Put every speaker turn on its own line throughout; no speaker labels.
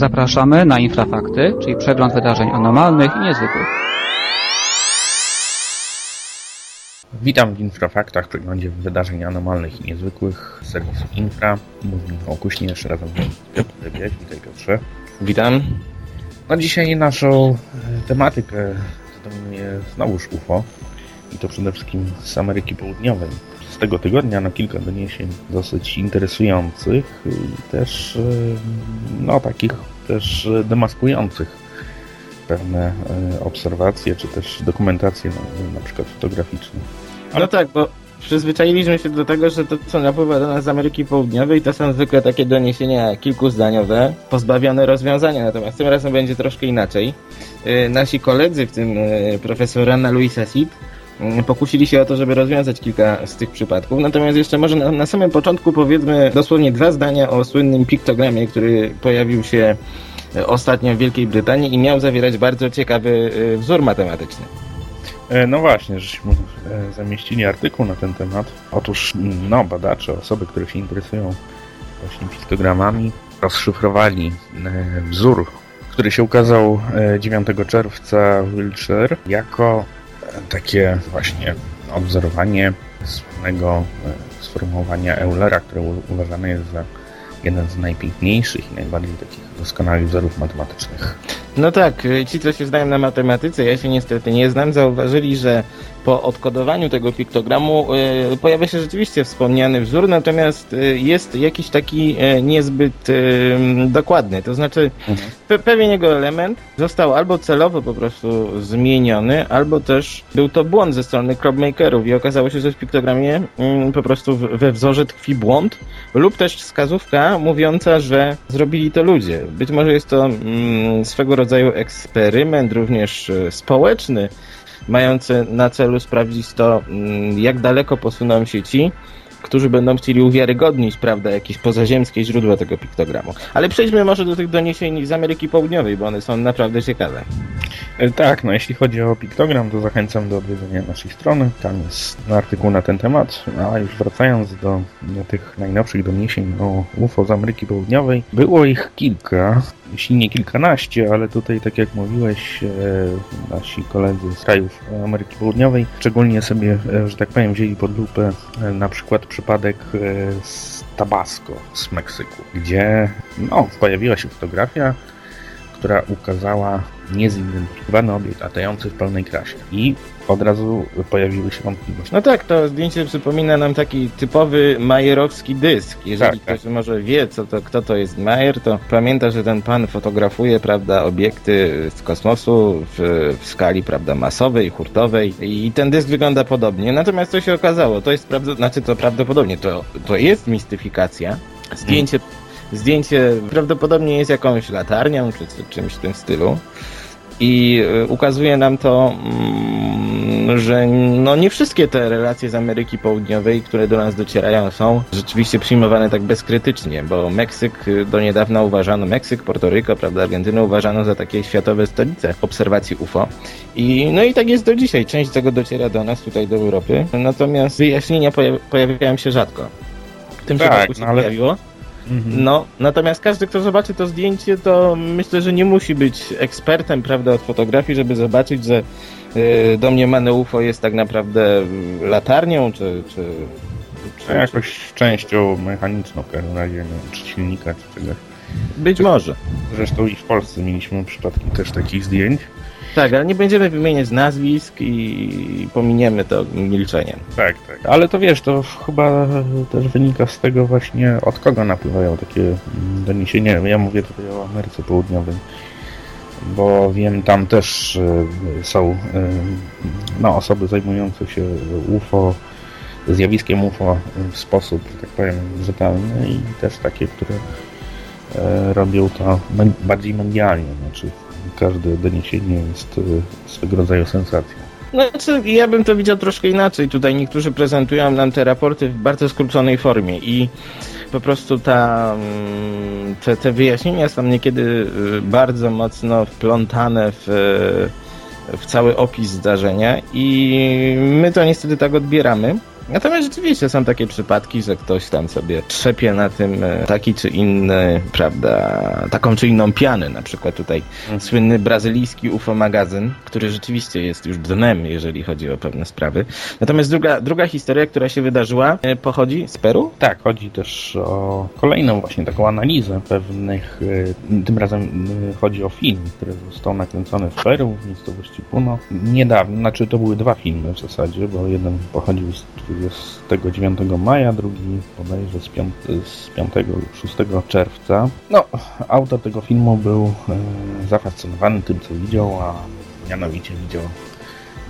Zapraszamy na Infrafakty, czyli przegląd wydarzeń anormalnych i niezwykłych.
Witam w Infrafaktach, przeglądzie wydarzeń anormalnych i niezwykłych z serwisu Infra. Mówi Michał Kuśnierz, razem z nami Piotr Rybiek. Witaj Piotrze.
Witam.
No dzisiaj naszą e, tematykę zdominuje znowuż UFO i to przede wszystkim z Ameryki Południowej. Tego tygodnia na kilka doniesień dosyć interesujących i też e, no takich też demaskujących pewne e, obserwacje czy też dokumentacje na, na przykład fotograficzne.
No tak, bo przyzwyczailiśmy się do tego, że to, co napływa do nas z Ameryki Południowej, to są zwykle takie doniesienia kilkuzdaniowe, pozbawione rozwiązania, natomiast tym razem będzie troszkę inaczej. Yy, nasi koledzy, w tym yy, profesor Anna Luisa Sid, pokusili się o to, żeby rozwiązać kilka z tych przypadków. Natomiast jeszcze może na, na samym początku powiedzmy dosłownie dwa zdania o słynnym piktogramie, który pojawił się ostatnio w Wielkiej Brytanii i miał zawierać bardzo ciekawy wzór matematyczny.
No właśnie, żeśmy zamieścili artykuł na ten temat. Otóż no, badacze, osoby, które się interesują właśnie piktogramami, rozszyfrowali wzór, który się ukazał 9 czerwca w Wiltshire jako takie właśnie odwzorowanie słynnego sformułowania Eulera, które uważane jest za jeden z najpiękniejszych i najbardziej takich doskonałych wzorów matematycznych.
No tak, ci co się znają na matematyce, ja się niestety nie znam, zauważyli, że po odkodowaniu tego piktogramu y, pojawia się rzeczywiście wspomniany wzór, natomiast y, jest jakiś taki y, niezbyt dokładny. To znaczy, mhm. pe pewien jego element został albo celowo po prostu zmieniony, albo też był to błąd ze strony crowdmakerów i okazało się, że w piktogramie mm, po prostu we wzorze tkwi błąd lub też wskazówka mówiąca, że zrobili to ludzie. Być może jest to mm, swego rodzaju eksperyment również społeczny, mający na celu sprawdzić to, mm, jak daleko posuną się ci, którzy będą chcieli uwiarygodnić, prawda, jakieś pozaziemskie źródła tego piktogramu. Ale przejdźmy może do tych doniesień z Ameryki Południowej, bo one są naprawdę ciekawe.
E, tak, no jeśli chodzi o piktogram, to zachęcam do odwiedzenia naszej strony. Tam jest artykuł na ten temat. A już wracając do, do tych najnowszych doniesień o UFO z Ameryki Południowej, było ich kilka, jeśli nie kilkanaście, ale tutaj, tak jak mówiłeś, e, nasi koledzy z krajów Ameryki Południowej szczególnie sobie, e, że tak powiem, wzięli pod lupę na przykład przypadek z Tabasco, z Meksyku, gdzie no, pojawiła się fotografia, która ukazała niezidentyfikowany obiekt latający w pełnej krasie. I od razu pojawiły się wątpliwości.
No tak, to zdjęcie przypomina nam taki typowy majerowski dysk. Jeżeli tak, ktoś tak. może wie, co to, kto to jest Majer, to pamięta, że ten pan fotografuje, prawda, obiekty z kosmosu w, w skali, prawda, masowej, hurtowej i ten dysk wygląda podobnie. Natomiast co się okazało, to jest prawda, znaczy to prawdopodobnie, to, to jest mistyfikacja. Zdjęcie hmm Zdjęcie prawdopodobnie jest jakąś latarnią, czy, czy czymś w tym stylu. I e, ukazuje nam to, mm, że no nie wszystkie te relacje z Ameryki Południowej, które do nas docierają, są rzeczywiście przyjmowane tak bezkrytycznie, bo Meksyk e, do niedawna uważano, Meksyk, Portoryko, prawda, Argentynę uważano za takie światowe stolice obserwacji UFO. I no i tak jest do dzisiaj. Część tego dociera do nas, tutaj do Europy. Natomiast wyjaśnienia pojawiają się rzadko. W tym tak, się no ale... pojawiło. Mhm. No, natomiast każdy, kto zobaczy to zdjęcie, to myślę, że nie musi być ekspertem, prawda, od fotografii, żeby zobaczyć, że y, domniemane UFO jest tak naprawdę latarnią, czy... czy,
czy jakąś częścią mechaniczną w każdym razie, czy silnika, czy czegoś.
Być może.
Zresztą i w Polsce mieliśmy przypadki też takich zdjęć.
Tak, ale nie będziemy wymieniać nazwisk i pominiemy to milczeniem.
Tak, tak. Ale to wiesz, to chyba też wynika z tego właśnie, od kogo napływają takie doniesienia. Ja mówię tutaj o Ameryce Południowej, bo wiem, tam też y, są y, no, osoby zajmujące się UFO, zjawiskiem UFO w sposób, tak powiem, rzetelny i też takie, które y, robią to bardziej medialnie, znaczy każde doniesienie jest e, swego rodzaju sensacją.
Znaczy, ja bym to widział troszkę inaczej. Tutaj niektórzy prezentują nam te raporty w bardzo skróconej formie i po prostu ta, mm, te, te wyjaśnienia są niekiedy e, bardzo mocno wplątane w, w cały opis zdarzenia i my to niestety tak odbieramy. Natomiast rzeczywiście są takie przypadki, że ktoś tam sobie trzepie na tym e, taki czy inny, prawda, taką czy inną pianę. Na przykład tutaj hmm. słynny brazylijski UFO magazyn, który rzeczywiście jest już dnem, jeżeli chodzi o pewne sprawy. Natomiast druga, druga historia, która się wydarzyła, e, pochodzi z Peru?
Tak, chodzi też o kolejną właśnie taką analizę pewnych, e, tym razem chodzi o film, który został nakręcony w Peru, w miejscowości Puno. Niedawno, znaczy to były dwa filmy w zasadzie, bo jeden pochodził z 29 maja, drugi bodajże z 5, z 5 lub 6 czerwca. No, autor tego filmu był e, zafascynowany tym, co widział, a mianowicie widział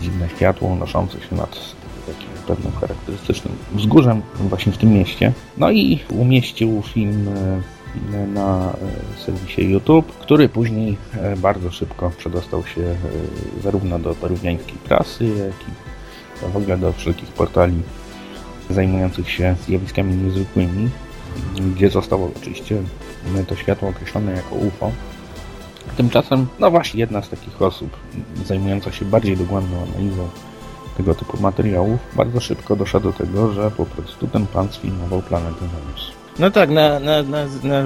dziwne światło unoszące się nad takim pewnym charakterystycznym wzgórzem właśnie w tym mieście. No i umieścił film e, na e, serwisie YouTube, który później e, bardzo szybko przedostał się zarówno do peruwiańskiej prasy, jak i w ogóle do wszelkich portali zajmujących się zjawiskami niezwykłymi, gdzie zostało oczywiście to światło określone jako UFO. Tymczasem, no właśnie, jedna z takich osób zajmująca się bardziej dogłębną analizą tego typu materiałów bardzo szybko doszła do tego, że po prostu ten pan sfilmował planetę Wenus.
No tak, na, na, na, na,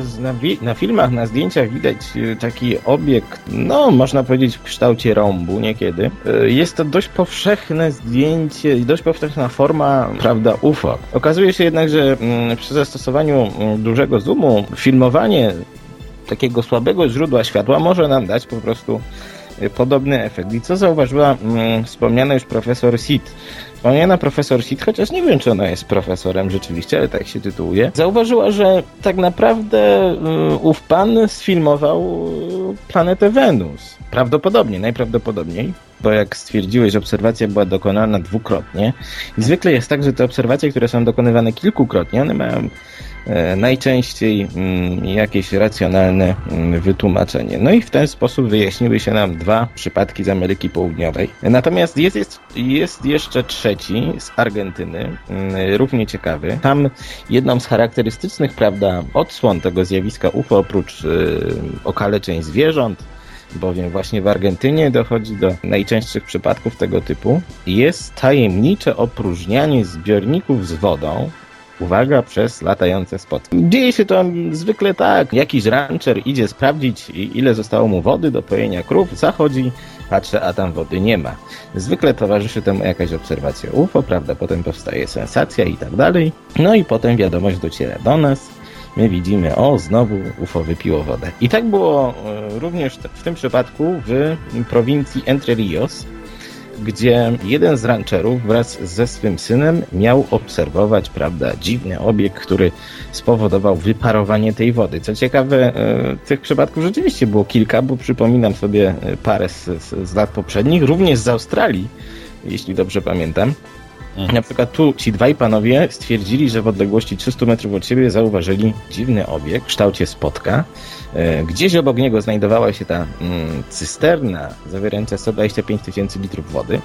na, filmach, na zdjęciach widać y, taki obiekt, no można powiedzieć w kształcie rąbu niekiedy. Y, jest to dość powszechne zdjęcie, dość powszechna forma, prawda, UFO. Okazuje się jednak, że mm, przy zastosowaniu mm, dużego zoomu filmowanie takiego słabego źródła światła może nam dać po prostu podobny efekt. I co zauważyła mm, wspomniana już profesor Sid? Wspomniana profesor Sid, chociaż nie wiem, czy ona jest profesorem rzeczywiście, ale tak się tytułuje, zauważyła, że tak naprawdę y, ów pan sfilmował y, planetę Wenus. Prawdopodobnie, najprawdopodobniej, bo jak stwierdziłeś, obserwacja była dokonana dwukrotnie. I zwykle jest tak, że te obserwacje, które są dokonywane kilkukrotnie, one mają najczęściej mm, jakieś racjonalne mm, wytłumaczenie. No i w ten sposób wyjaśniły się nam dwa przypadki z Ameryki Południowej. Natomiast jest, jest, jest jeszcze trzeci z Argentyny, mm, równie ciekawy. Tam jedną z charakterystycznych, prawda, odsłon tego zjawiska UFO, oprócz yy, okaleczeń zwierząt, bowiem właśnie w Argentynie dochodzi do najczęstszych przypadków tego typu, jest tajemnicze opróżnianie zbiorników z wodą uwaga, przez latające spotki. Dzieje się to zwykle tak. Jakiś rancher idzie sprawdzić, ile zostało mu wody do pojenia krów, zachodzi, patrzy, a tam wody nie ma. Zwykle towarzyszy temu jakaś obserwacja UFO, prawda? Potem powstaje sensacja i tak dalej. No i potem wiadomość dociera do nas. My widzimy, o, znowu UFO wypiło wodę. I tak było e, również w tym przypadku w prowincji Entre Rios, gdzie jeden z rancherów wraz ze swym synem miał obserwować, prawda, dziwny obiekt, który spowodował wyparowanie tej wody. Co ciekawe, e, tych przypadków rzeczywiście było kilka, bo przypominam sobie e, parę z, z, z lat poprzednich, również z Australii, jeśli dobrze pamiętam. Mhm. Na przykład tu ci dwaj panowie stwierdzili, że w odległości 300 metrów od siebie zauważyli dziwny obiekt w kształcie spotka. E, gdzieś obok niego znajdowała się ta mm, cysterna zawierająca 125 tysięcy litrów wody.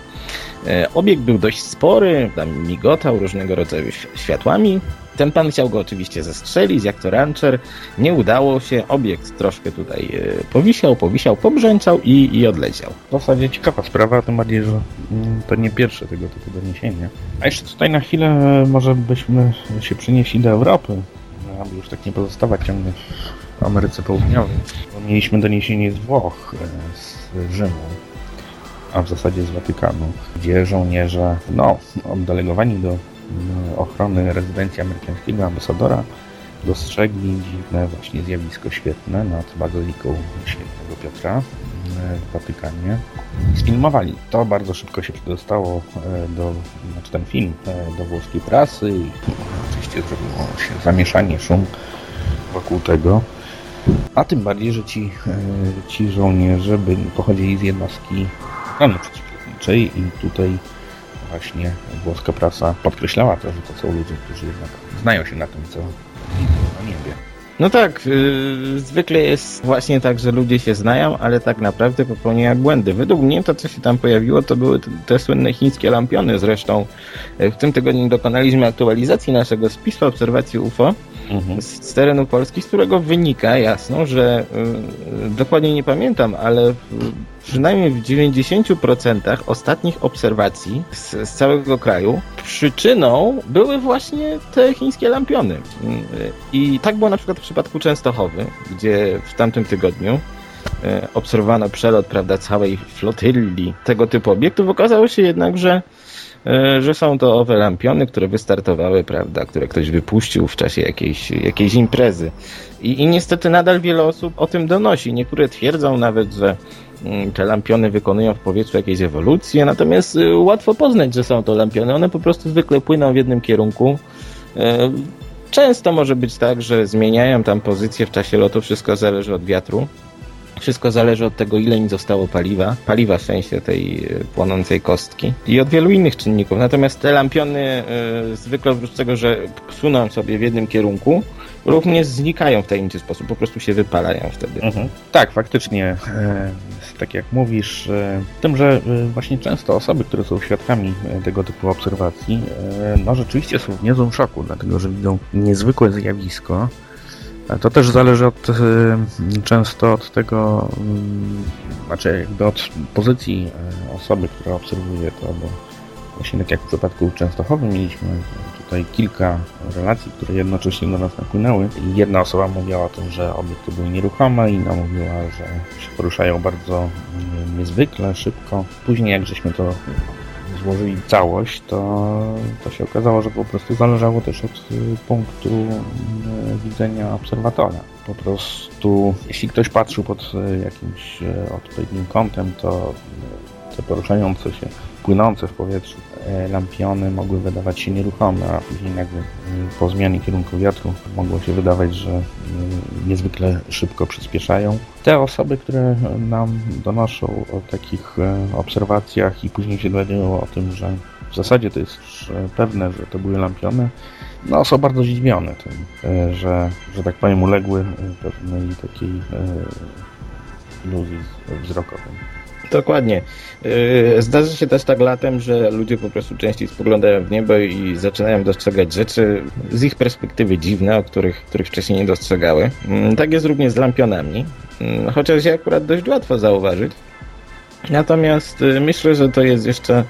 E, obiekt był dość spory, tam migotał różnego rodzaju światłami. Ten pan chciał go oczywiście zestrzelić, jak to rancher. Nie udało się, obiekt troszkę tutaj e, powisiał, powisiał, pobrzęczał i, i odleciał.
W zasadzie ciekawa sprawa, tym bardziej, że mm, to nie pierwsze tego typu doniesienie. A jeszcze tutaj na chwilę może byśmy się przenieśli do Europy, aby już tak nie pozostawać ciągle w Ameryce Południowej. Mieliśmy doniesienie z Włoch, e, z Rzymu, a w zasadzie z Watykanu, gdzie żołnierze, no, oddelegowani do ochrony rezydencji amerykańskiego ambasadora dostrzegli dziwne właśnie zjawisko świetne nad bazyliką świętego Piotra w Watykanie. Sfilmowali. To bardzo szybko się przedostało e, do, znaczy ten film, e, do włoskiej prasy i oczywiście zrobiło się zamieszanie, szum wokół tego. A tym bardziej, że ci, e, ci żołnierze byli, pochodzili z jednostki ochrony przeciwlotniczej i tutaj właśnie włoska prasa podkreślała to, że to są ludzie, którzy jednak znają się na tym, co na niebie.
No tak, yy, zwykle jest właśnie tak, że ludzie się znają, ale tak naprawdę popełniają błędy. Według mnie to, co się tam pojawiło, to były te, te słynne chińskie lampiony. Zresztą yy, w tym tygodniu dokonaliśmy aktualizacji naszego spisu obserwacji UFO
Mhm.
z, z terenu Polski, z którego wynika jasno, że y, dokładnie nie pamiętam, ale w, przynajmniej w 90% ostatnich obserwacji z, z całego kraju przyczyną były właśnie te chińskie lampiony. Y, I tak było na przykład w przypadku Częstochowy, gdzie w tamtym tygodniu e, obserwowano przelot prawda, całej flotylli tego typu obiektów. Okazało się jednak, że, że są to owe lampiony, które wystartowały, prawda, które ktoś wypuścił w czasie jakiejś, jakiejś imprezy. I, I niestety nadal wiele osób o tym donosi. Niektóre twierdzą nawet, że mm, te lampiony wykonują w powietrzu jakieś ewolucje, natomiast y, łatwo poznać, że są to lampiony. One po prostu zwykle płyną w jednym kierunku. E, Często może być tak, że zmieniają tam pozycję w czasie lotu, wszystko zależy od wiatru. Wszystko zależy od tego, ile im zostało paliwa. Paliwa w sensie tej e, płonącej kostki. I od wielu innych czynników. Natomiast te lampiony e, zwykle oprócz tego, że suną sobie w jednym kierunku, również znikają w tajemniczy sposób. Po prostu się wypalają wtedy.
Mhm. Tak, faktycznie, e, tak jak mówisz, tym, że właśnie często osoby, które są świadkami tego typu obserwacji, no rzeczywiście są w niezłym szoku, dlatego że widzą niezwykłe zjawisko. To też zależy od, e, często od tego, mm, znaczy jakby od pozycji e, osoby, która obserwuje to, bo właśnie tak jak w przypadku Częstochowy mieliśmy tutaj kilka relacji, które jednocześnie do nas napłynęły. Jedna osoba mówiła o tym, że obiekty były nieruchome, inna mówiła, że się poruszają bardzo mm, niezwykle, szybko. Później jak żeśmy to złożyli całość, to, to się okazało, że po prostu zależało też od y, punktu y, widzenia obserwatora. Po prostu, jeśli ktoś patrzył pod y, jakimś odpowiednim kątem, to te poruszające się, płynące w powietrzu lampiony mogły wydawać się nieruchome, a później nagle y, po zmianie kierunku wiatru mogło się wydawać, że y, niezwykle szybko przyspieszają. Te osoby, które nam donoszą o takich e, obserwacjach i później się dowiadują o tym, że w zasadzie to jest już e, pewne, że to były lampiony, no są bardzo zdziwione tym, e, że, że tak powiem uległy e, pewnej takiej e, iluzji wzrokowej.
Dokładnie. Yy, Zdarza się też tak latem, że ludzie po prostu częściej spoglądają w niebo i zaczynają dostrzegać rzeczy z ich perspektywy dziwne, o których, których wcześniej nie dostrzegały. Mm, Tak jest również z lampionami, Mm, chociaż je akurat dość łatwo zauważyć. Natomiast y, myślę, że to jest jeszcze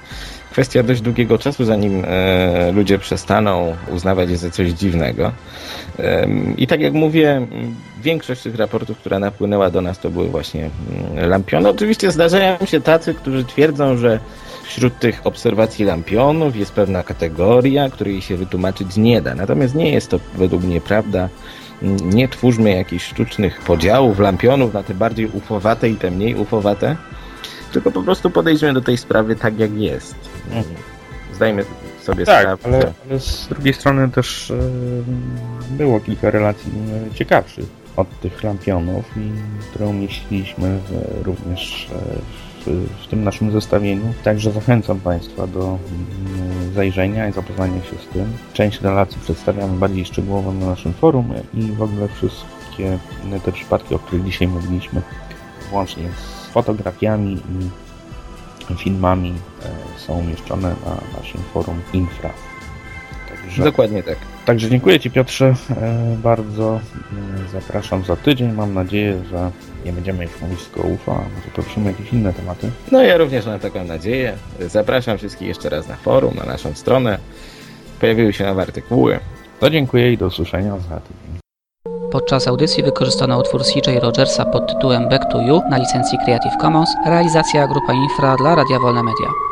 kwestia dość długiego czasu, zanim e, ludzie przestaną uznawać je za coś dziwnego. Em, I tak jak mówię, większość tych raportów, która napłynęła do nas, to były właśnie mm, lampiony. Oczywiście zdarzają się tacy, którzy twierdzą, że wśród tych obserwacji lampionów jest pewna kategoria, której się wytłumaczyć nie da. Natomiast nie jest to według mnie prawda. Nie twórzmy jakichś sztucznych podziałów lampionów na te bardziej ufowate i te mniej ufowate, tylko po prostu podejdźmy do tej sprawy tak, jak jest.
Mhm.
Zdajmy sobie
Tak,
sprawę.
ale, ale z drugiej strony też było kilka relacji ciekawszych od tych lampionów, i które umieściliśmy również e, w, w tym naszym zestawieniu. Także zachęcam Państwa do zajrzenia i zapoznania się z tym. Część relacji przedstawiamy bardziej szczegółowo na naszym forum i w ogóle wszystkie te przypadki, o których dzisiaj mówiliśmy, włącznie z fotografiami i filmami są umieszczone na naszym forum Infra. Także,
Dokładnie tak.
także dziękuję Ci Piotrze e, bardzo. E, Zapraszam za tydzień. Mam nadzieję, że nie będziemy już mówić tylko UFO, a może poruszymy jakieś inne tematy.
No ja również mam taką nadzieję. Zapraszam wszystkich jeszcze raz na forum, na naszą stronę. Pojawiły się nowe artykuły.
To dziękuję i do usłyszenia za tydzień.
Podczas audycji wykorzystano utwór CJ Rogersa pod tytułem Back to You na licencji Creative Commons, realizacja Grupa Infra dla Radia Wolne Media.